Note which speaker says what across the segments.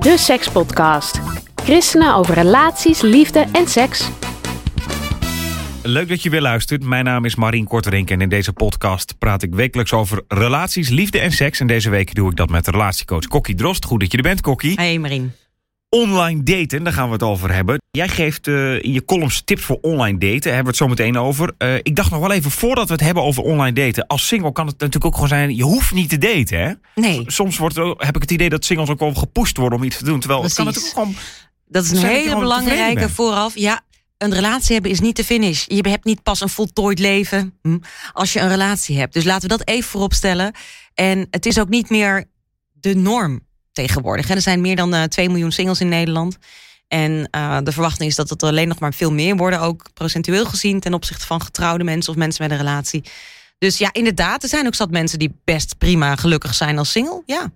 Speaker 1: De Sekspodcast. Christenen over relaties, liefde en seks.
Speaker 2: Leuk dat je weer luistert. Mijn naam is Marien Korterink en in deze podcast praat ik wekelijks over relaties, liefde en seks. En deze week doe ik dat met relatiecoach Kokkie Drost. Goed dat je er bent, Kokkie.
Speaker 3: Hey Marien.
Speaker 2: Online daten, daar gaan we het over hebben. Jij geeft uh, in je columns tips voor online daten. Daar hebben we het zo meteen over. Uh, ik dacht nog wel even, voordat we het hebben over online daten. Als single kan het natuurlijk ook gewoon zijn, je hoeft niet te daten, hè?
Speaker 3: Nee.
Speaker 2: Soms wordt heb ik het idee dat singles ook wel gepusht worden om iets te doen. Terwijl
Speaker 3: Precies.
Speaker 2: het kan natuurlijk gewoon...
Speaker 3: Dat is een hele belangrijke vooraf. Ja, een relatie hebben is niet de finish. Je hebt niet pas een voltooid leven hm, als je een relatie hebt. Dus laten we dat even voorop stellen. En het is ook niet meer de norm tegenwoordig. Er zijn meer dan eh 2 miljoen singles in Nederland. En eh, de verwachting is dat het alleen nog maar veel meer worden. Ook procentueel gezien ten opzichte van getrouwde mensen of mensen met een relatie. Dus ja, inderdaad, er zijn ook zat mensen die best prima gelukkig zijn als single. Ja.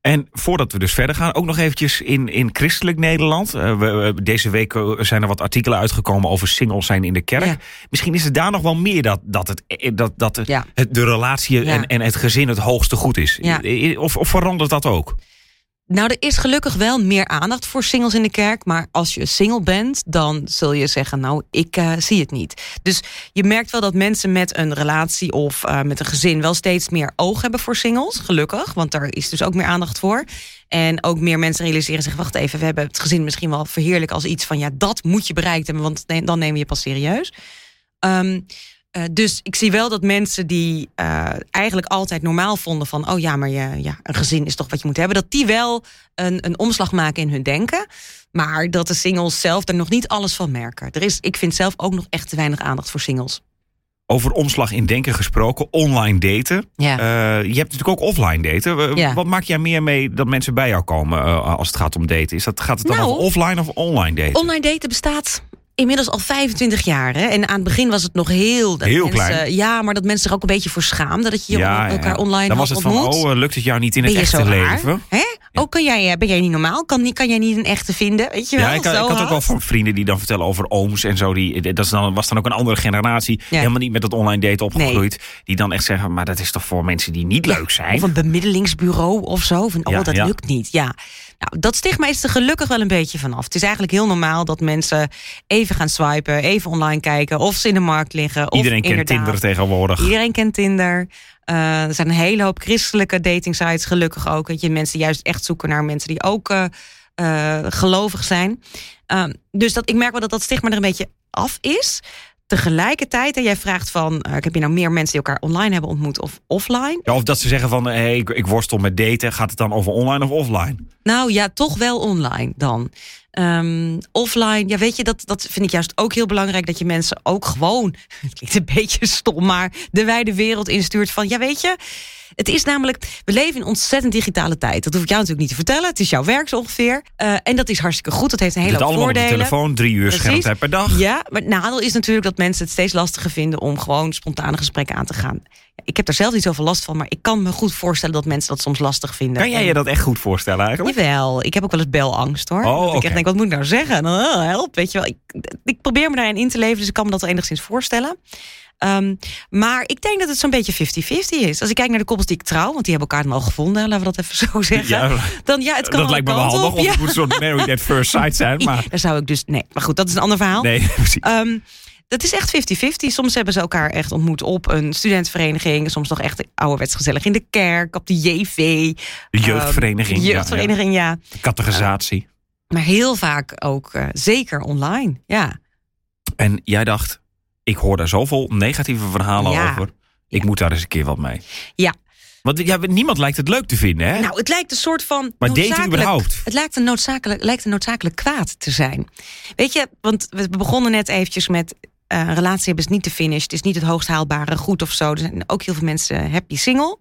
Speaker 2: En voordat we dus verder gaan, ook nog eventjes in, in christelijk Nederland. Eh, we- deze week eh, zijn er wat artikelen uitgekomen over singles zijn in de kerk.
Speaker 3: Ja.
Speaker 2: Misschien is het daar nog wel meer dat, dat, het, eh, dat, dat het,
Speaker 3: Ja.
Speaker 2: het- de relatie
Speaker 3: Ja.
Speaker 2: en, en het gezin het hoogste goed is. Eh, Of, of verandert dat ook?
Speaker 3: Nou, er is gelukkig wel meer aandacht voor singles in de kerk. Maar als je single bent, dan zul je zeggen: Nou, ik eh, zie het niet. Dus je merkt wel dat mensen met een relatie of eh, met een gezin wel steeds meer oog hebben voor singles. Gelukkig, want daar is dus ook meer aandacht voor. En ook meer mensen realiseren zich: Wacht even, we hebben het gezin misschien wel verheerlijk als iets van: Ja, dat moet je bereikt hebben, want dan nemen we je pas serieus. Ehm, eh, dus ik zie wel dat mensen die eh, eigenlijk altijd normaal vonden van... oh ja, maar je, ja, een gezin is toch wat je moet hebben... dat die wel een, een omslag maken in hun denken. Maar dat de singles zelf er nog niet alles van merken. Er is, ik vind zelf ook nog echt te weinig aandacht voor singles.
Speaker 2: Over omslag in denken gesproken, online daten.
Speaker 3: Ja.
Speaker 2: Eh, je hebt natuurlijk ook offline daten.
Speaker 3: Ja.
Speaker 2: Wat maak jij meer mee dat mensen bij jou komen als het gaat om daten? Is dat, gaat het dan
Speaker 3: Nou,
Speaker 2: over offline of online daten?
Speaker 3: Online daten bestaat inmiddels al 25 jaar. Hè? En aan het begin was het nog heel... dat
Speaker 2: Heel
Speaker 3: mensen,
Speaker 2: klein.
Speaker 3: Ja, maar dat mensen zich ook een beetje voor schaamden... dat je elkaar online
Speaker 2: Dan was het van, oh, eh, lukt het jou niet in het echte leven?
Speaker 3: Hè? Oh, kan jij, eh, ben jij niet normaal? Kan, kan jij niet een echte vinden? Weet je wel?
Speaker 2: Ja, ik, had- ik had ook wel van vrienden die dan vertellen over ooms en zo. Die, dat is dan, was dan ook een andere generatie.
Speaker 3: Ja.
Speaker 2: Helemaal niet met dat online daten opgegroeid. Die dan echt zeggen, maar dat is toch voor mensen die niet leuk zijn?
Speaker 3: Of een bemiddelingsbureau of zo. Van, oh,
Speaker 2: Ja,
Speaker 3: dat
Speaker 2: ja.
Speaker 3: lukt niet. Ja. Nou, dat stigma is er gelukkig wel een beetje vanaf. Het is eigenlijk heel normaal dat mensen even gaan swipen, even online kijken, of ze in de markt liggen. Of
Speaker 2: Iedereen kent Tinder tegenwoordig.
Speaker 3: Iedereen kent Tinder. Eh, er zijn een hele hoop christelijke dating sites, gelukkig ook. Dat je mensen juist echt zoeken naar mensen die ook eh, eh, gelovig zijn. Ehm, dus dat, ik merk wel dat dat stigma er een beetje af is. Tegelijkertijd, en jij vraagt van, eh, heb je nou meer mensen die elkaar online hebben ontmoet of offline?
Speaker 2: Ja, of dat ze zeggen van, hey, ik, ik worstel met daten. Gaat het dan over online of offline?
Speaker 3: Nou ja, toch wel online dan. Ehm, offline, ja, weet je, dat, dat vind ik juist ook heel belangrijk. Dat je mensen ook gewoon, het klinkt een beetje stom, maar de wijde wereld instuurt van, ja, weet je. Het is namelijk, we leven in een ontzettend digitale tijd. Dat hoef ik jou natuurlijk niet te vertellen. Het is jouw werk zo ongeveer. Eh, en dat is hartstikke goed. Dat heeft een hele hoop
Speaker 2: allemaal op de
Speaker 3: voordelen.
Speaker 2: telefoon, drie uur schermtijd per dag.
Speaker 3: Ja, maar het nadeel is natuurlijk dat mensen het steeds lastiger vinden om gewoon spontane gesprekken aan te gaan. Ik heb daar zelf niet zoveel last van, maar ik kan me goed voorstellen dat mensen dat soms lastig vinden.
Speaker 2: Kan jij je dat echt goed voorstellen eigenlijk?
Speaker 3: Jawel, ik heb ook wel eens belangst hoor.
Speaker 2: Oh,
Speaker 3: Dat ik echt denk, wat moet ik nou zeggen? Oh, help, weet je wel. Ik, ik probeer me daarin in te leven, dus ik kan me dat wel enigszins voorstellen. Ehm, maar ik denk dat het zo'n beetje 50-50 is. Als ik kijk naar de koppels die ik trouw, want die hebben elkaar dan al gevonden, laten we dat even zo zeggen.
Speaker 2: Ja,
Speaker 3: dan ja, het kan
Speaker 2: dat lijkt me wel handig. Of
Speaker 3: ja.
Speaker 2: het moet een soort married at first sight zijn. Maar
Speaker 3: Daar zou ik dus. Nee, maar goed, dat is een ander verhaal.
Speaker 2: nee, precies.
Speaker 3: Ehm, dat is echt 50-50. Soms hebben ze elkaar echt ontmoet op een studentenvereniging. Soms nog echt ouderwets gezellig in de kerk, op de JV.
Speaker 2: De jeugdvereniging. Ja,
Speaker 3: jeugdvereniging, ja.
Speaker 2: ja. Categorisatie.
Speaker 3: Maar heel vaak ook eh, zeker online. Ja.
Speaker 2: En jij dacht, ik hoor daar zoveel negatieve verhalen
Speaker 3: Ja.
Speaker 2: over. Ik moet daar eens een keer wat mee.
Speaker 3: Ja.
Speaker 2: Want ja, niemand lijkt het leuk te vinden, hè?
Speaker 3: Nou, het lijkt een soort van.
Speaker 2: Maar überhaupt?
Speaker 3: Het lijkt een, noodzakelijk, lijkt een noodzakelijk kwaad te zijn. Weet je, want we begonnen net eventjes met. eh, een relatie hebben is niet de finish. Het is niet het hoogst haalbare goed of zo. Er zijn ook heel veel mensen happy single.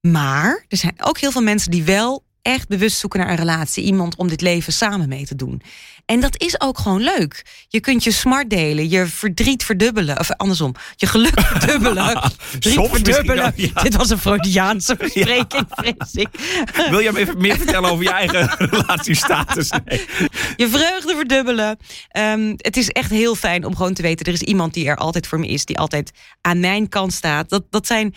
Speaker 3: Maar er zijn ook heel veel mensen die wel echt bewust zoeken naar een relatie. Iemand om dit leven samen mee te doen. En dat is ook gewoon leuk. Je kunt je smart delen, je verdriet verdubbelen. Of andersom, je geluk verdubbelen.
Speaker 2: Soms
Speaker 3: verdubbelen.
Speaker 2: ja.
Speaker 3: Dit was een Freudiaanse verspreking, vrees ik.
Speaker 2: Wil je me even meer vertellen over je eigen relatiestatus? Nee.
Speaker 3: Je vreugde verdubbelen. Ehm, het is echt heel fijn om gewoon te weten... er is iemand die er altijd voor me is. Die altijd aan mijn kant staat. Dat, dat zijn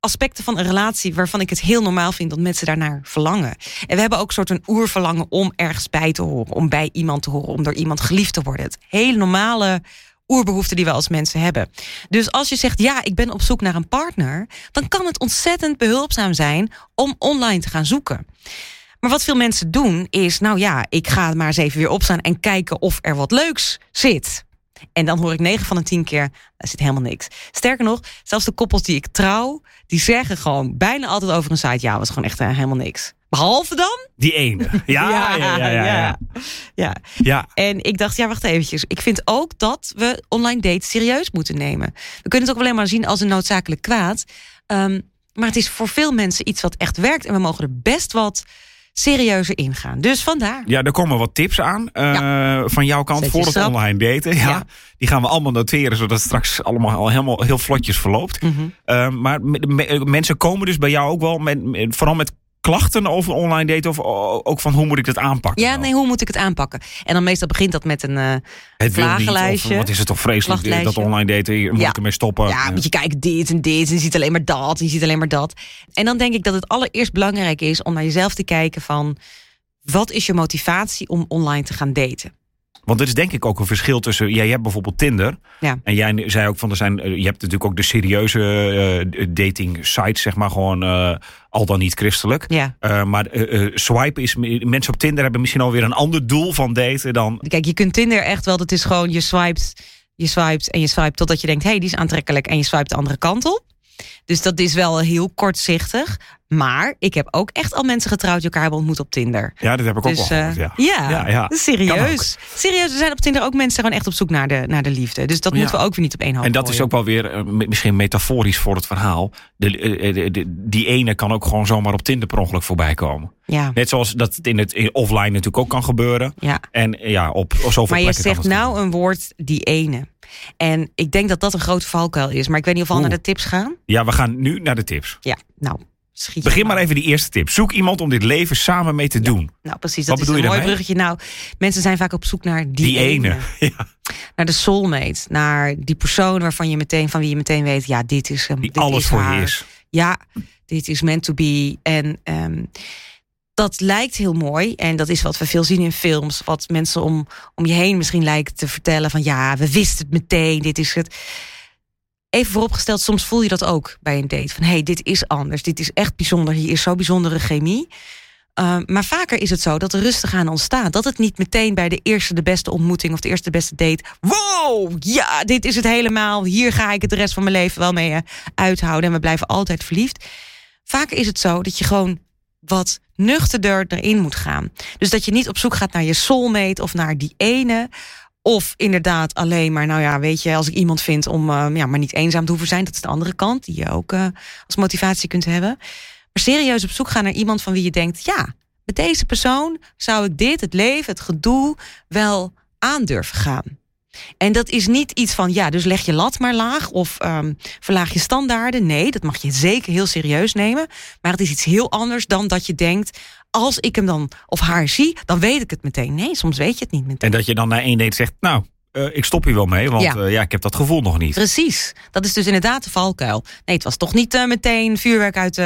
Speaker 3: aspecten van een relatie waarvan ik het heel normaal vind dat mensen daarnaar verlangen. En we hebben ook soort een oerverlangen om ergens bij te horen, om bij iemand te horen, om door iemand geliefd te worden. Het hele normale oerbehoefte die we als mensen hebben. Dus als je zegt ja, ik ben op zoek naar een partner, dan kan het ontzettend behulpzaam zijn om online te gaan zoeken. Maar wat veel mensen doen is, nou ja, ik ga maar eens even weer opstaan en kijken of er wat leuks zit. En dan hoor ik 9 van de 10 keer, daar zit helemaal niks. Sterker nog, zelfs de koppels die ik trouw, die zeggen gewoon bijna altijd over een site, ja, was gewoon echt eh, helemaal niks. Behalve dan?
Speaker 2: Die ene. Ja, ja, ja. ja, ja, ja.
Speaker 3: ja.
Speaker 2: Ja.
Speaker 3: En ik dacht, ja, wacht eventjes. Ik vind ook dat we online dates serieus moeten nemen. We kunnen het ook alleen maar zien als een noodzakelijk kwaad. Ehm, maar het is voor veel mensen iets wat echt werkt. En we mogen er best wat serieuzer ingaan. Dus vandaar.
Speaker 2: Ja, er komen wat tips aan eh, van jouw kant
Speaker 3: Zet
Speaker 2: voor het online daten. Ja,
Speaker 3: Ja.
Speaker 2: Die gaan we allemaal noteren, zodat het straks allemaal al helemaal heel vlotjes verloopt.
Speaker 3: Mhm.
Speaker 2: Eh, maar me- me- mensen komen dus bij jou ook wel met, met- vooral met klachten over online daten of ook van hoe moet ik dat aanpakken?
Speaker 3: Ja,
Speaker 2: nou?
Speaker 3: nee, hoe moet ik het aanpakken? En dan meestal begint dat met een
Speaker 2: het wil niet,
Speaker 3: vlagenlijstje.
Speaker 2: of wat is het toch vreselijk dat online daten, moet
Speaker 3: Ja.
Speaker 2: ik ermee stoppen.
Speaker 3: Ja, moet je kijken, dit en dit. En je ziet alleen maar dat. En je ziet alleen maar dat. En dan denk ik dat het allereerst belangrijk is om naar jezelf te kijken van... wat is je motivatie om online te gaan daten?
Speaker 2: Want er is denk ik ook een verschil tussen. Jij hebt bijvoorbeeld Tinder.
Speaker 3: Ja.
Speaker 2: En jij zei ook van er zijn. eh, Je hebt natuurlijk ook de serieuze eh, dating sites, zeg maar, gewoon eh, al dan niet christelijk.
Speaker 3: Ja.
Speaker 2: Eh, maar eh, eh, swipe is. Mensen op Tinder hebben misschien alweer een ander doel van daten dan.
Speaker 3: Kijk, je kunt Tinder echt wel... dat is gewoon, je swipet, je swipet en je swipet... totdat je denkt, hé, hey, die is aantrekkelijk... en je swipet de andere kant op. Dus dat is wel heel kortzichtig. Maar ik heb ook echt al mensen getrouwd... die elkaar hebben ontmoet op Tinder.
Speaker 2: Ja, dat heb ik ook
Speaker 3: Dus
Speaker 2: wel
Speaker 3: eh,
Speaker 2: gehoord.
Speaker 3: ja,
Speaker 2: Ja.
Speaker 3: Serieus. Serieus, er zijn op Tinder ook mensen gewoon echt op zoek naar de, naar de liefde. Dus dat moeten we ook weer niet op één hoop
Speaker 2: En dat is ook wel weer eh, mi- misschien metaforisch voor het verhaal. De, eh, de- die ene kan ook gewoon zomaar op Tinder per ongeluk voorbij komen.
Speaker 3: Ja,
Speaker 2: Net zoals dat in het in offline natuurlijk ook kan gebeuren.
Speaker 3: ja.
Speaker 2: En eh, ja, op zoveel
Speaker 3: Maar je
Speaker 2: plekken kan
Speaker 3: zegt nou een woord, die ene. En ik denk dat dat een grote valkuil is. Maar ik weet niet of we al
Speaker 2: Oeh.
Speaker 3: naar de tips gaan.
Speaker 2: Ja, we gaan nu naar de tips.
Speaker 3: Ja, nou, schiet
Speaker 2: Begin maar even die eerste tip. Zoek iemand om dit leven samen mee te doen.
Speaker 3: Nou, precies.
Speaker 2: Wat
Speaker 3: Dat
Speaker 2: bedoel
Speaker 3: is
Speaker 2: je
Speaker 3: een mooi
Speaker 2: daarmee?
Speaker 3: bruggetje. Nou, mensen zijn vaak op zoek naar die,
Speaker 2: Die, ene. Ja,
Speaker 3: Naar de soulmate. Naar die persoon waarvan je meteen, van wie je meteen weet, ja, dit is hem.
Speaker 2: die
Speaker 3: dit
Speaker 2: alles
Speaker 3: is
Speaker 2: voor
Speaker 3: haar.
Speaker 2: je is.
Speaker 3: ja, dit is meant to be. En ehm, dat lijkt heel mooi. En dat is wat we veel zien in films. Wat mensen om, om je heen misschien lijken te vertellen. Van ja, we wisten het meteen. Dit is het. Even vooropgesteld, soms voel je dat ook bij een date. Van hé, hey, dit is anders. Dit is echt bijzonder. Hier is zo bijzondere chemie. Uh, maar vaker is het zo dat er rustig aan ontstaat. Dat het niet meteen bij de eerste de beste ontmoeting of de eerste de beste date. Wow, ja, dit is het helemaal. Hier ga ik het de rest van mijn leven wel mee uh, uithouden. En we blijven altijd verliefd. Vaker is het zo dat je gewoon wat nuchterder erin moet gaan. Dus dat je niet op zoek gaat naar je soulmate of naar die ene. Of inderdaad alleen maar, nou ja, weet je, als ik iemand vind om uh, ja, maar niet eenzaam te hoeven zijn. Dat is de andere kant, die je ook uh, als motivatie kunt hebben. Maar serieus op zoek gaan naar iemand van wie je denkt, ja, met deze persoon zou ik dit, het leven, het gedoe, wel aandurven gaan. En dat is niet iets van, ja, dus leg je lat maar laag of um, verlaag je standaarden. Nee, dat mag je zeker heel serieus nemen. Maar het is iets heel anders dan dat je denkt, als ik hem dan of haar zie, dan weet ik het meteen. Nee, soms weet je het niet meteen.
Speaker 2: En dat je dan na één date zegt, nou, uh, ik stop hier wel mee, want ja. Uh, ja. ik heb dat gevoel nog niet.
Speaker 3: Precies, dat is dus inderdaad de valkuil. Nee, het was toch niet uh, meteen vuurwerk uit,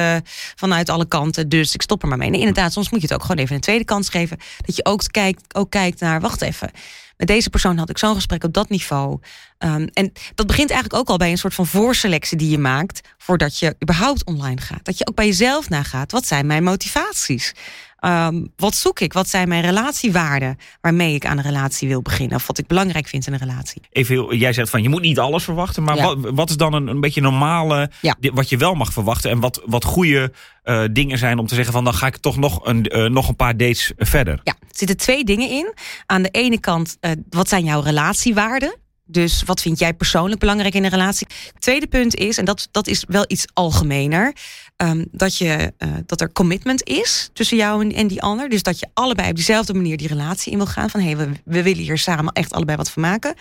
Speaker 3: vanuit alle kanten, dus ik stop er maar mee. Nee, inderdaad, soms moet je het ook gewoon even een tweede kans geven. Dat je ook kijkt, ook kijkt naar, wacht even, met deze persoon had ik zo'n gesprek op dat niveau. Um, en dat begint eigenlijk ook al bij een soort van voorselectie die je maakt voordat je überhaupt online gaat. Dat je ook bij jezelf nagaat, wat zijn mijn motivaties? Um, wat zoek ik? Wat zijn mijn relatiewaarden waarmee ik aan een relatie wil beginnen? Of wat ik belangrijk vind in een relatie?
Speaker 2: Even, jij zegt van je moet niet alles verwachten, maar ja. wat, wat, is dan een, een beetje normale, ja. wat je wel mag verwachten en wat, wat goede uh, dingen zijn om te zeggen van dan ga ik toch nog een, uh, nog een paar dates verder?
Speaker 3: Ja, er zitten twee dingen in. Aan de ene kant, uh, wat zijn jouw relatiewaarden? Dus wat vind jij persoonlijk belangrijk in een relatie? Tweede punt is, en dat, dat is wel iets algemener, um, dat, je, uh, dat er commitment is tussen jou en, en, die ander. Dus dat je allebei op dezelfde manier die relatie in wil gaan. Van hé, hey, we, we willen hier samen echt allebei wat van maken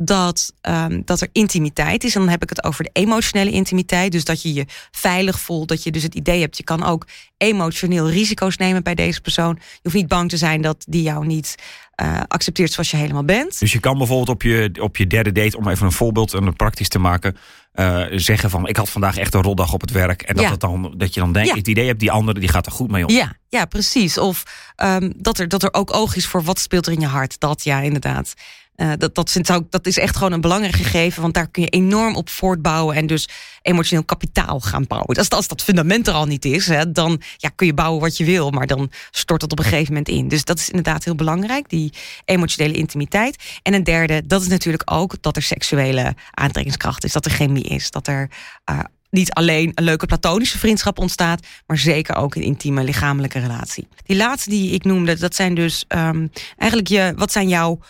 Speaker 3: dat, um, dat er intimiteit is. En dan heb ik het over de emotionele intimiteit. Dus dat je je veilig voelt. Dat je dus het idee hebt, je kan ook emotioneel risico's nemen bij deze persoon. Je hoeft niet bang te zijn dat die jou niet uh, accepteert zoals je helemaal bent.
Speaker 2: Dus je kan bijvoorbeeld op je, op je derde date, om even een voorbeeld en praktisch te maken, uh, zeggen van ik had vandaag echt een rotdag op het werk. En dat, ja. het dan, dat je dan denkt, ja. het idee hebt, die andere die gaat er goed mee om.
Speaker 3: Ja, ja precies. Of um, dat, er, dat er ook oog is voor wat speelt er in je hart. Dat ja, inderdaad. Uh, dat, dat, dat is echt gewoon een belangrijk gegeven, want daar kun je enorm op voortbouwen en dus emotioneel kapitaal gaan bouwen. Als, als dat fundament er al niet is, hè, dan ja, kun je bouwen wat je wil, maar dan stort dat op een gegeven moment in. Dus dat is inderdaad heel belangrijk, die emotionele intimiteit. En een derde, dat is natuurlijk ook dat er seksuele aantrekkingskracht is, dat er chemie is, dat er uh, niet alleen een leuke platonische vriendschap ontstaat, maar zeker ook een intieme lichamelijke relatie. Die laatste die ik noemde, dat zijn dus um, eigenlijk je, wat zijn jouw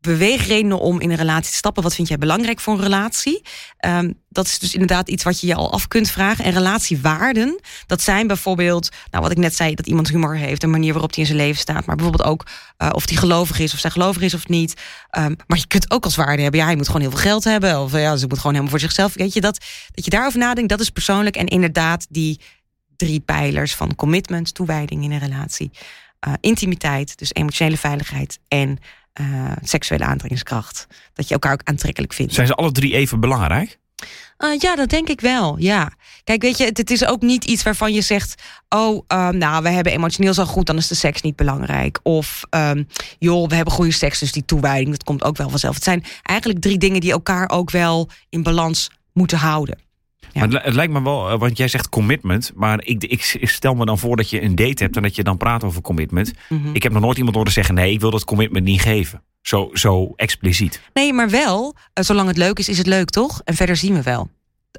Speaker 3: beweegredenen om in een relatie te stappen. Wat vind jij belangrijk voor een relatie? Um, dat is dus inderdaad iets wat je je al af kunt vragen. En relatiewaarden, dat zijn bijvoorbeeld, nou wat ik net zei, dat iemand humor heeft, de manier waarop hij in zijn leven staat, maar bijvoorbeeld ook uh, of hij gelovig is, of zij gelovig is of niet. Um, maar je kunt ook als waarde hebben, ja, hij moet gewoon heel veel geld hebben, of ja, ze moet gewoon helemaal voor zichzelf. Weet je dat, dat je daarover nadenkt, dat is persoonlijk en inderdaad die drie pijlers van commitment, toewijding in een relatie, uh, intimiteit, dus emotionele veiligheid en uh, seksuele aantrekkingskracht. Dat je elkaar ook aantrekkelijk vindt.
Speaker 2: Zijn ze alle drie even belangrijk?
Speaker 3: Uh, ja, dat denk ik wel. Ja. Kijk, weet je, het, het is ook niet iets waarvan je zegt: Oh, um, nou, we hebben emotioneel zo goed, dan is de seks niet belangrijk. Of, um, joh, we hebben goede seks, dus die toewijding, dat komt ook wel vanzelf. Het zijn eigenlijk drie dingen die elkaar ook wel in balans moeten houden.
Speaker 2: Ja. Maar het lijkt me wel, want jij zegt commitment. Maar ik, ik, stel me dan voor dat je een date hebt en dat je dan praat over commitment. Mm -hmm. Ik heb nog nooit iemand horen zeggen: nee, ik wil dat commitment niet geven. Zo, zo expliciet.
Speaker 3: Nee, maar wel, uh, zolang het leuk is, is het leuk toch? En verder zien we wel.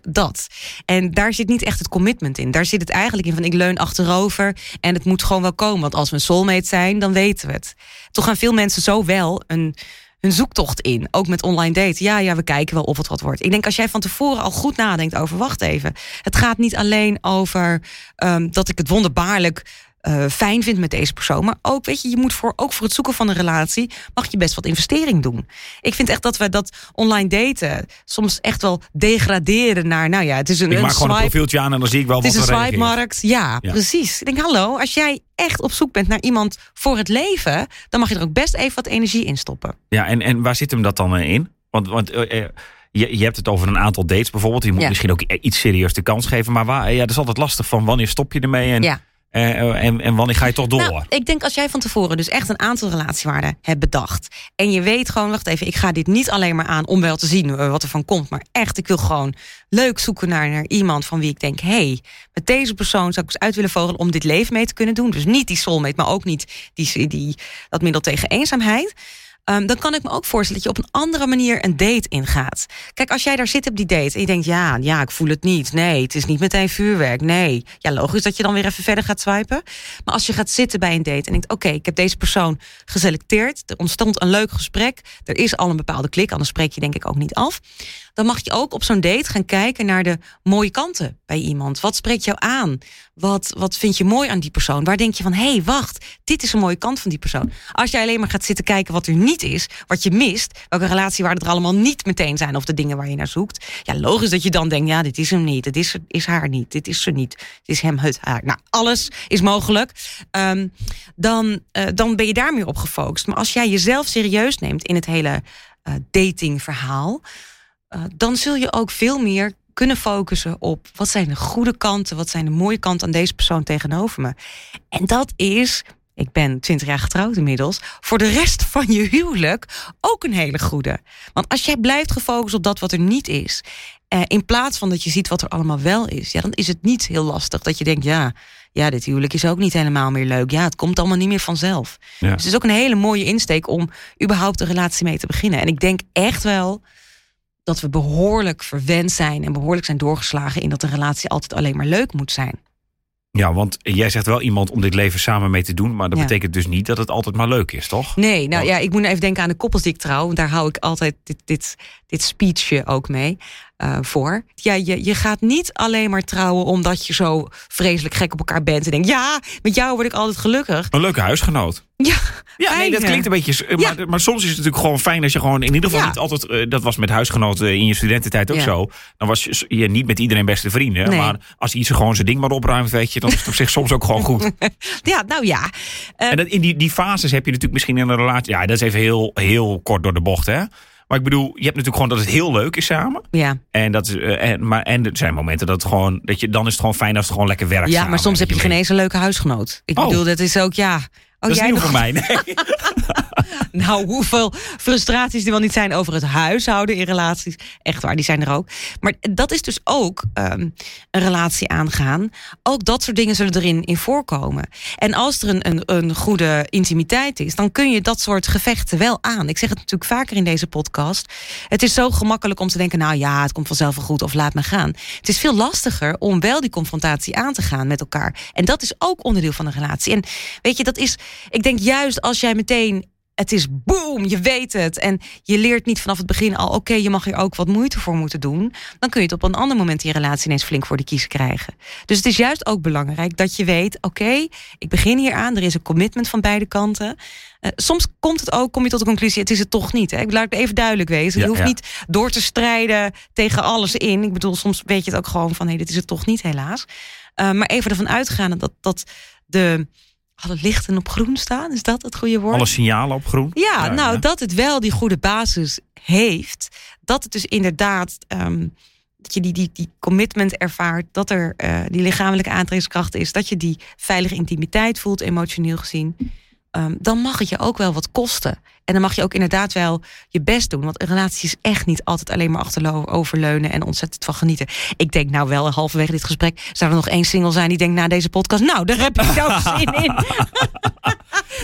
Speaker 3: Dat. En daar zit niet echt het commitment in. Daar zit het eigenlijk in van ik leun achterover en het moet gewoon wel komen. Want als we een soulmate zijn, dan weten we het. Toch gaan veel mensen zo wel een hun zoektocht in. Ook met online daten. Ja, ja, we kijken wel of het wat wordt. Ik denk als jij van tevoren al goed nadenkt over, wacht even. Het gaat niet alleen over um, dat ik het wonderbaarlijk uh, fijn vindt met deze persoon. Maar ook, weet je, je moet voor, ook voor het zoeken van een relatie, mag je best wat investering doen. Ik vind echt dat we dat online daten soms echt wel degraderen naar, nou ja, het is een.
Speaker 2: Ik maak gewoon een profieltje aan en dan zie ik wel
Speaker 3: het
Speaker 2: wat
Speaker 3: is een swipe-markt. Ja, ja, precies. Ik denk, hallo, als jij echt op zoek bent naar iemand voor het leven, dan mag je er ook best even wat energie in stoppen.
Speaker 2: Ja, en, en waar zit hem dat dan in? Want, want uh, je, je hebt het over een aantal dates bijvoorbeeld. Je moet ja. misschien ook iets serieus de kans geven. Maar waar, ja, dat is altijd lastig van wanneer stop je ermee en... Ja. Uh, en, wanneer ga je toch door? Nou,
Speaker 3: ik denk als jij van tevoren dus echt een aantal relatiewaarden hebt bedacht. En je weet gewoon, wacht even, ik ga dit niet alleen maar aan om wel te zien uh, wat er van komt. Maar echt, ik wil gewoon leuk zoeken naar, naar iemand van wie ik denk, hey, met deze persoon zou ik eens uit willen vogelen om dit leven mee te kunnen doen. Dus niet die soulmate, maar ook niet die, die, dat middel tegen eenzaamheid. Um, dan kan ik me ook voorstellen dat je op een andere manier een date ingaat. Kijk, als jij daar zit op die date en je denkt, ja, ja, ik voel het niet. Nee, het is niet meteen vuurwerk. Nee. Ja, logisch dat je dan weer even verder gaat swipen. Maar als je gaat zitten bij een date en denkt, oké, ik heb deze persoon geselecteerd. Er ontstond een leuk gesprek. Er is al een bepaalde klik, anders spreek je denk ik ook niet af dan mag je ook op zo'n date gaan kijken naar de mooie kanten bij iemand. Wat spreekt jou aan? Wat, wat vind je mooi aan die persoon? Waar denk je van, hé, hey, wacht, dit is een mooie kant van die persoon. Als jij alleen maar gaat zitten kijken wat er niet is, wat je mist, welke relatie waar er allemaal niet meteen zijn of de dingen waar je naar zoekt. Ja, logisch dat je dan denkt, ja, dit is hem niet, dit is, is haar niet, dit is ze niet, dit is hem het haar. Nou, alles is mogelijk. Um, dan, uh, dan ben je daar meer op gefocust. Maar als jij jezelf serieus neemt in het hele uh, datingverhaal, uh, dan zul je ook veel meer kunnen focussen op wat zijn de goede kanten, wat zijn de mooie kanten aan deze persoon tegenover me. En dat is, ik ben 20 jaar getrouwd inmiddels, voor de rest van je huwelijk ook een hele goede. Want als jij blijft gefocust op dat wat er niet is, eh, in plaats van dat je ziet wat er allemaal wel is, ja, dan is het niet heel lastig dat je denkt, ja, ja, dit huwelijk is ook niet helemaal meer leuk. Ja, het komt allemaal niet meer vanzelf. Ja. Dus het is ook een hele mooie insteek om überhaupt een relatie mee te beginnen. En ik denk echt wel dat we behoorlijk verwend zijn en behoorlijk zijn doorgeslagen in dat een relatie altijd alleen maar leuk moet zijn.
Speaker 2: Ja, want jij zegt wel iemand om dit leven samen mee te doen, maar dat
Speaker 3: Ja.
Speaker 2: betekent dus niet dat het altijd maar leuk is, toch?
Speaker 3: Nee, nou
Speaker 2: Want-
Speaker 3: ja, ik moet even denken aan de koppels die ik trouw. want Daar hou ik altijd dit, dit, dit speechje ook mee eh, voor. Ja, je, je gaat niet alleen maar trouwen omdat je zo vreselijk gek op elkaar bent. En denkt, ja, met jou word ik altijd gelukkig.
Speaker 2: Een leuke huisgenoot.
Speaker 3: Ja,
Speaker 2: Ja, nee, dat klinkt een beetje. eh,
Speaker 3: Ja.
Speaker 2: Maar, maar soms is het natuurlijk gewoon fijn als je gewoon in ieder geval
Speaker 3: Ja.
Speaker 2: niet altijd. eh, dat was met huisgenoten in je studententijd ook zo. Dan was je, je niet met iedereen beste vrienden.
Speaker 3: Nee.
Speaker 2: Maar als iets gewoon zijn ding maar opruimt, weet je, dan is het op zich soms ook gewoon goed.
Speaker 3: Ja, nou ja.
Speaker 2: En dat, in die, die fases heb je natuurlijk misschien in een relatie. Ja, dat is even heel, heel kort door de bocht, hè? Maar ik bedoel, je hebt natuurlijk gewoon dat het heel leuk is samen.
Speaker 3: ja.
Speaker 2: En, dat is, eh, en, maar, en er zijn momenten dat het gewoon. Dat je, dan is het gewoon fijn als het gewoon lekker werkt.
Speaker 3: ja,
Speaker 2: samen.
Speaker 3: maar soms heb je geen eens een leuke huisgenoot. Ik
Speaker 2: Oh.
Speaker 3: bedoel, dat is ook, ja... Oh,
Speaker 2: Dat is nieuw
Speaker 3: nog-
Speaker 2: voor mij. Nee.
Speaker 3: Nou, hoeveel frustraties er wel niet zijn over het huishouden in relaties. Echt waar, die zijn er ook. Maar dat is dus ook ehm, een relatie aangaan. Ook dat soort dingen zullen erin in voorkomen. En als er een, een, een goede intimiteit is, dan kun je dat soort gevechten wel aan. Ik zeg het natuurlijk vaker in deze podcast. Het is zo gemakkelijk om te denken, nou ja, het komt vanzelf wel goed of laat me gaan. Het is veel lastiger om wel die confrontatie aan te gaan met elkaar. En dat is ook onderdeel van een relatie. En weet je, dat is, ik denk juist als jij meteen het is boom, je weet het. En je leert niet vanaf het begin al, oké, je mag hier ook wat moeite voor moeten doen. Dan kun je het op een ander moment in je relatie ineens flink voor de kiezen krijgen. Dus het is juist ook belangrijk dat je weet, oké, ik begin hier aan. Er is een commitment van beide kanten. Eh, soms komt het ook, kom je tot de conclusie, het is het toch niet. Hè? Ik laat het even duidelijk wezen.
Speaker 2: Ja,
Speaker 3: je hoeft
Speaker 2: ja.
Speaker 3: niet door te strijden tegen alles in. Ik bedoel, soms weet je het ook gewoon van, hé, dit is het toch niet, helaas. Eh, maar even ervan uitgaan dat, dat de alle lichten op groen staan. Is dat het goede woord?
Speaker 2: Alle signalen op groen.
Speaker 3: Ja, nou,
Speaker 2: ja.
Speaker 3: dat het wel die goede basis heeft. Dat het dus inderdaad. ehm, dat je die, die, die commitment ervaart. Dat er eh, die lichamelijke aantrekkingskracht is. Dat je die veilige intimiteit voelt, emotioneel gezien. Ehm, dan mag het je ook wel wat kosten. En dan mag je ook inderdaad wel je best doen. Want een relatie is echt niet altijd alleen maar achteroverleunen en ontzettend van genieten. Ik denk nou wel, halverwege dit gesprek, zou er nog één single zijn die denkt na deze podcast, nou, daar heb ik nou zin in.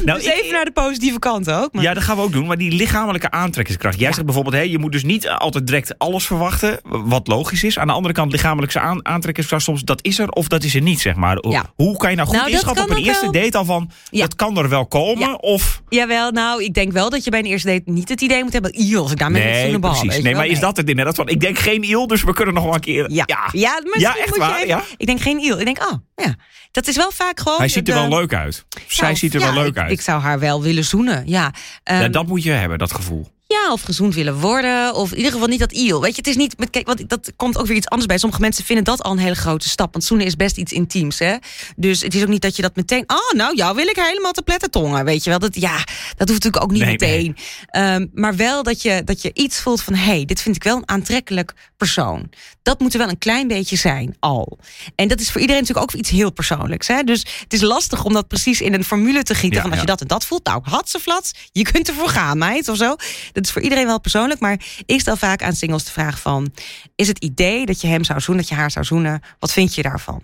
Speaker 2: Nou,
Speaker 3: dus
Speaker 2: ik-
Speaker 3: even naar de positieve kant ook. Maar...
Speaker 2: Ja, dat gaan we ook doen. Maar die lichamelijke aantrekkingskracht. Jij zegt bijvoorbeeld, hé, je moet dus niet altijd direct alles verwachten. Wat logisch is. Aan de andere kant, lichamelijke aan- aantrekkingskracht soms, dat is er of dat is er niet, zeg maar. Hoe-
Speaker 3: Ja.
Speaker 2: Hoe kan je nou goed
Speaker 3: Nou,
Speaker 2: inschatten op een
Speaker 3: ook
Speaker 2: eerste
Speaker 3: wel.
Speaker 2: date al van,
Speaker 3: Ja.
Speaker 2: dat kan er wel komen?
Speaker 3: Ja.
Speaker 2: Of,
Speaker 3: Jawel, nou, ik denk wel dat je bij een eerste date niet het idee moet hebben... "Ih, als ik daar met een
Speaker 2: nee,
Speaker 3: zoenen bal,
Speaker 2: precies. Nee, maar is dat het inderdaad van, ik denk geen il, dus we kunnen nog wel een keer.
Speaker 3: Ja,
Speaker 2: ja.
Speaker 3: ja. misschien
Speaker 2: Ja, echt waar,
Speaker 3: even-
Speaker 2: ja?
Speaker 3: Ik denk geen il. Ik denk, oh, ja. Dat is wel vaak gewoon...
Speaker 2: Hij ziet er
Speaker 3: de-
Speaker 2: wel leuk uit. Zij
Speaker 3: Nou,
Speaker 2: ziet er wel leuk
Speaker 3: ik,
Speaker 2: uit.
Speaker 3: Ik zou haar wel willen zoenen, ja.
Speaker 2: Ja, dat moet je hebben, dat gevoel.
Speaker 3: Ja, of gezond willen worden. Of in ieder geval niet dat iel. Weet je, het is niet. Met, kijk, want dat komt ook weer iets anders bij. Sommige mensen vinden dat al een hele grote stap. Want zoenen is best iets intiems. Hè? Dus het is ook niet dat je dat meteen. Oh, nou, jou wil ik helemaal te pletten tongen. Weet je wel. Dat, ja, dat hoeft natuurlijk ook niet
Speaker 2: Nee,
Speaker 3: meteen. Ehm, maar wel dat je, dat je iets voelt van. hé, hey, dit vind ik wel een aantrekkelijk persoon. Dat moet er wel een klein beetje zijn al. En dat is voor iedereen natuurlijk ook iets heel persoonlijks. Hè? Dus het is lastig om dat precies in een formule te gieten.
Speaker 2: Ja,
Speaker 3: van als
Speaker 2: ja.
Speaker 3: je dat en dat voelt. Nou, hatseflats. Je kunt ervoor gaan, meid. Of zo. Dat is voor iedereen wel persoonlijk. Maar ik stel vaak aan singles de vraag van... is het idee dat je hem zou zoenen, dat je haar zou zoenen... wat vind je daarvan?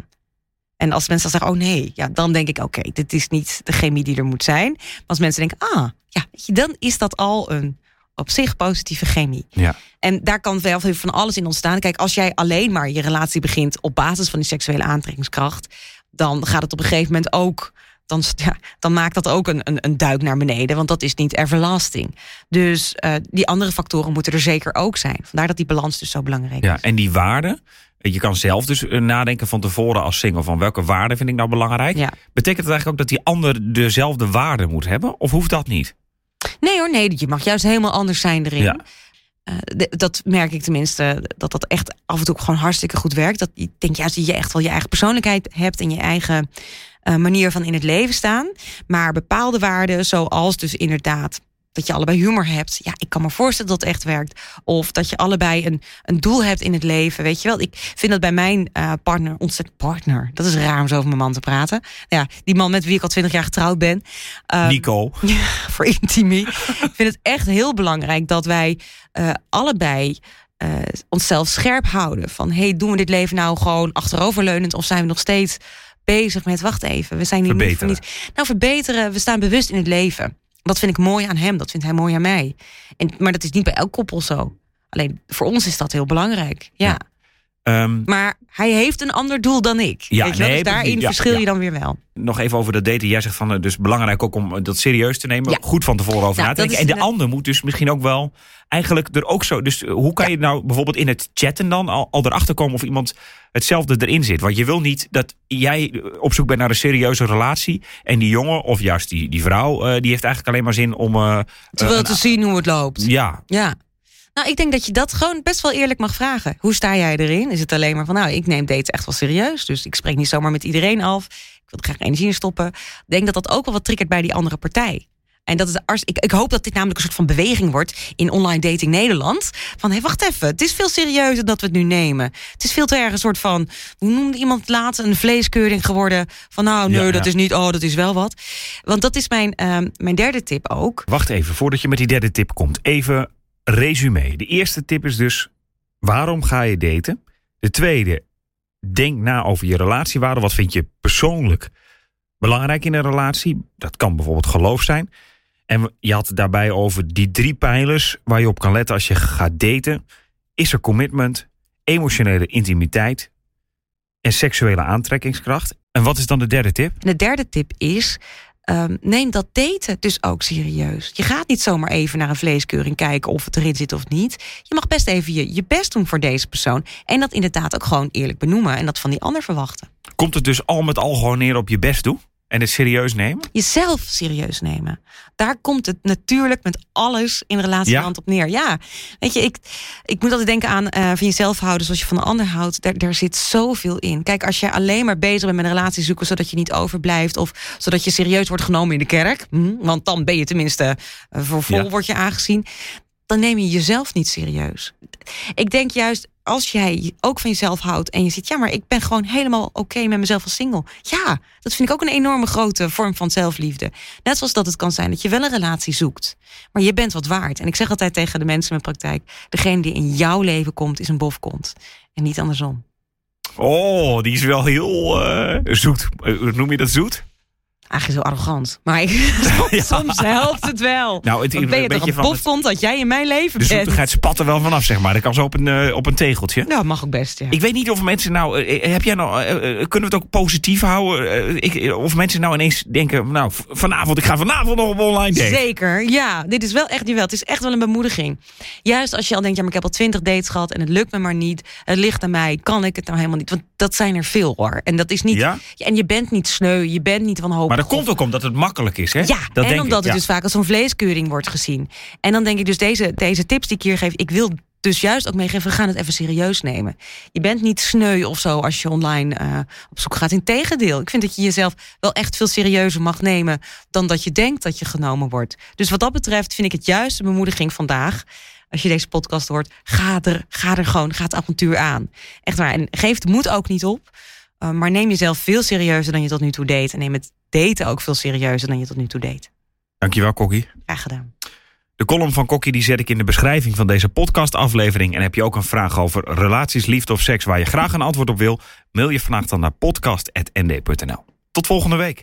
Speaker 3: En als mensen dan zeggen, oh nee, ja, dan denk ik... oké, dit is niet de chemie die er moet zijn. Maar als mensen denken, ah, ja, dan is dat al een op zich positieve chemie.
Speaker 2: Ja.
Speaker 3: En daar kan wel van alles in ontstaan. Kijk, als jij alleen maar je relatie begint... op basis van die seksuele aantrekkingskracht... dan gaat het op een gegeven moment ook... dan, ja, dan maakt dat ook een, een, een duik naar beneden. Want dat is niet everlasting. Dus eh, die andere factoren moeten er zeker ook zijn. Vandaar dat die balans dus zo belangrijk
Speaker 2: Ja,
Speaker 3: is.
Speaker 2: en die waarden. Je kan zelf dus eh, nadenken van tevoren als single van welke waarden vind ik nou belangrijk.
Speaker 3: Ja.
Speaker 2: Betekent het eigenlijk ook dat die ander dezelfde waarden moet hebben? Of hoeft dat niet?
Speaker 3: Nee hoor, nee, je mag juist helemaal anders zijn erin.
Speaker 2: Ja.
Speaker 3: Eh, dat merk ik tenminste, dat dat echt af en toe gewoon hartstikke goed werkt. Dat ik denk juist dat je echt wel je eigen persoonlijkheid hebt en je eigen eh, manier van in het leven staan. Maar bepaalde waarden, zoals dus inderdaad dat je allebei humor hebt. Ja, ik kan me voorstellen dat het echt werkt. Of dat je allebei een, een doel hebt in het leven. Weet je wel, ik vind dat bij mijn eh, partner ontzettend partner. Dat is raar om zo over mijn man te praten. Ja, die man met wie ik al twintig jaar getrouwd ben. Ehm,
Speaker 2: Nico.
Speaker 3: voor intimie. ik vind het echt heel belangrijk dat wij eh, allebei eh, onszelf scherp houden. Van hey, doen we dit leven nou gewoon achteroverleunend of zijn we nog steeds bezig met wacht even, we zijn hier niet
Speaker 2: Verbeteren.
Speaker 3: niet. Nou, verbeteren, we staan bewust in het leven. Dat vind ik mooi aan hem, dat vindt hij mooi aan mij. En, maar dat is niet bij elk koppel zo. Alleen voor ons is dat heel belangrijk. Ja.
Speaker 2: Ja. Ehm,
Speaker 3: Maar hij heeft een ander doel dan ik.
Speaker 2: Ja,
Speaker 3: Weet je
Speaker 2: nee,
Speaker 3: dus daarin.
Speaker 2: Ja,
Speaker 3: verschil
Speaker 2: ja.
Speaker 3: je dan weer wel.
Speaker 2: nog even over dat daten. Jij zegt van, eh, dus belangrijk ook om dat serieus te nemen. Goed van tevoren over na te denken. En de ander moet dus misschien ook wel eigenlijk er ook zo... Dus eh, hoe kan je nou bijvoorbeeld in het chatten dan al, al erachter komen... of iemand hetzelfde erin zit? Want je wil niet dat jij eh, op zoek bent naar een serieuze relatie... en die jongen of juist die, die vrouw... eh, die heeft eigenlijk alleen maar zin om... eh,
Speaker 3: Te wel
Speaker 2: eh,
Speaker 3: te zien hoe het loopt.
Speaker 2: ja,
Speaker 3: Ja. Nou, ik denk dat je dat gewoon best wel eerlijk mag vragen. Hoe sta jij erin? Is het alleen maar van, nou, ik neem dates echt wel serieus. Dus ik spreek niet zomaar met iedereen af. Ik wil er graag energie in stoppen. Ik denk dat dat ook wel wat triggert bij die andere partij. En dat is, ars- ik, ik hoop dat dit namelijk een soort van beweging wordt in online dating Nederland. Van hé, wacht even, het is veel serieuzer dat we het nu nemen. Het is veel te erg een soort van, hoe noemde iemand laatst, een vleeskeuring geworden. Van nou, nee,
Speaker 2: Ja,
Speaker 3: dat is niet, oh, dat is wel wat. Want dat is mijn, ehm, mijn derde tip ook.
Speaker 2: wacht even. Voordat je met die derde tip komt. Even resume. De eerste tip is dus... waarom ga je daten? De tweede, denk na over je relatiewaarde. Wat vind je persoonlijk belangrijk in een relatie? Dat kan bijvoorbeeld geloof zijn. En je had daarbij over die drie pijlers waar je op kan letten als je gaat daten. Is er commitment, emotionele intimiteit en seksuele aantrekkingskracht? En wat is dan de derde tip?
Speaker 3: De derde tip is. Ehm, neem dat daten dus ook serieus. Je gaat niet zomaar even naar een vleeskeuring kijken of het erin zit of niet. Je mag best even je, je best doen voor deze persoon. En dat inderdaad ook gewoon eerlijk benoemen. En dat van die ander verwachten.
Speaker 2: Komt het dus al met al gewoon neer op je best doen? En het serieus nemen?
Speaker 3: Jezelf serieus nemen. Daar komt het natuurlijk met alles in relatieland op neer. Ja, weet je, ik, ik moet altijd denken aan eh, van jezelf houden zoals je van de ander houdt. Daar, daar zit zoveel in. Kijk, als je alleen maar bezig bent met een relatie zoeken zodat je niet overblijft of zodat je serieus wordt genomen in de kerk, hm, want dan ben je tenminste eh, voor vol
Speaker 2: Ja.
Speaker 3: word je aangezien. Dan neem je jezelf niet serieus. Ik denk juist als jij ook van jezelf houdt en je ziet, ja, maar ik ben gewoon helemaal oké met mezelf als single. Ja, dat vind ik ook een enorme grote vorm van zelfliefde. Net zoals dat het kan zijn dat je wel een relatie zoekt, maar je bent wat waard. En ik zeg altijd tegen de mensen in mijn praktijk: degene die in jouw leven komt, is een bofkont. En niet andersom.
Speaker 2: Oh, die is wel heel eh, zoet. Eh, noem je dat zoet?
Speaker 3: Eigenlijk zo arrogant. Maar ik, soms helpt het wel.
Speaker 2: Nou, het-
Speaker 3: ben je
Speaker 2: een
Speaker 3: toch
Speaker 2: beetje
Speaker 3: een bofkont dat jij in mijn leven
Speaker 2: De
Speaker 3: bent.
Speaker 2: zoetigheid spat er wel vanaf, zeg maar. Dat kan zo op een, eh, op een tegeltje.
Speaker 3: Nou, mag ook best, ja.
Speaker 2: Ik weet niet of mensen nou. eh, Heb jij nou. eh, eh, kunnen we het ook positief houden? Eh, ik, of mensen nou ineens denken. Nou, vanavond, ik ga vanavond nog op online date.
Speaker 3: Zeker, ja. Dit is wel echt jawel. Het is echt wel een bemoediging. Juist als je al denkt, ja, maar ik heb al twintig dates gehad en het lukt me maar niet. Het ligt aan mij. Kan ik het nou helemaal niet? Want dat zijn er veel hoor. En dat is niet.
Speaker 2: Ja?
Speaker 3: En je bent niet sneu. Je bent niet wanhopig.
Speaker 2: Dat komt ook omdat het makkelijk is, hè?
Speaker 3: Ja,
Speaker 2: dat
Speaker 3: en
Speaker 2: denk
Speaker 3: omdat
Speaker 2: ik,
Speaker 3: het
Speaker 2: ja.
Speaker 3: dus vaak als zo'n vleeskeuring wordt gezien. En dan denk ik dus, deze, deze tips die ik hier geef, ik wil dus juist ook meegeven, we gaan het even serieus nemen. Je bent niet sneu of zo als je online eh, op zoek gaat. Integendeel, ik vind dat je jezelf wel echt veel serieuzer mag nemen dan dat je denkt dat je genomen wordt. Dus wat dat betreft vind ik het juist een bemoediging vandaag. Als je deze podcast hoort, ga er, ga er gewoon, ga het avontuur aan. Echt waar. En geef de moed ook niet op. Uh, maar neem jezelf veel serieuzer dan je tot nu toe deed. En neem het daten ook veel serieuzer dan je tot nu toe deed.
Speaker 2: Dankjewel, Kokkie.
Speaker 3: Graag gedaan.
Speaker 2: De column van Kokkie die zet ik in de beschrijving van deze podcastaflevering. En heb je ook een vraag over relaties, liefde of seks waar je graag een antwoord op wil? Mail je vandaag dan naar podcast.nd.nl. Tot volgende week.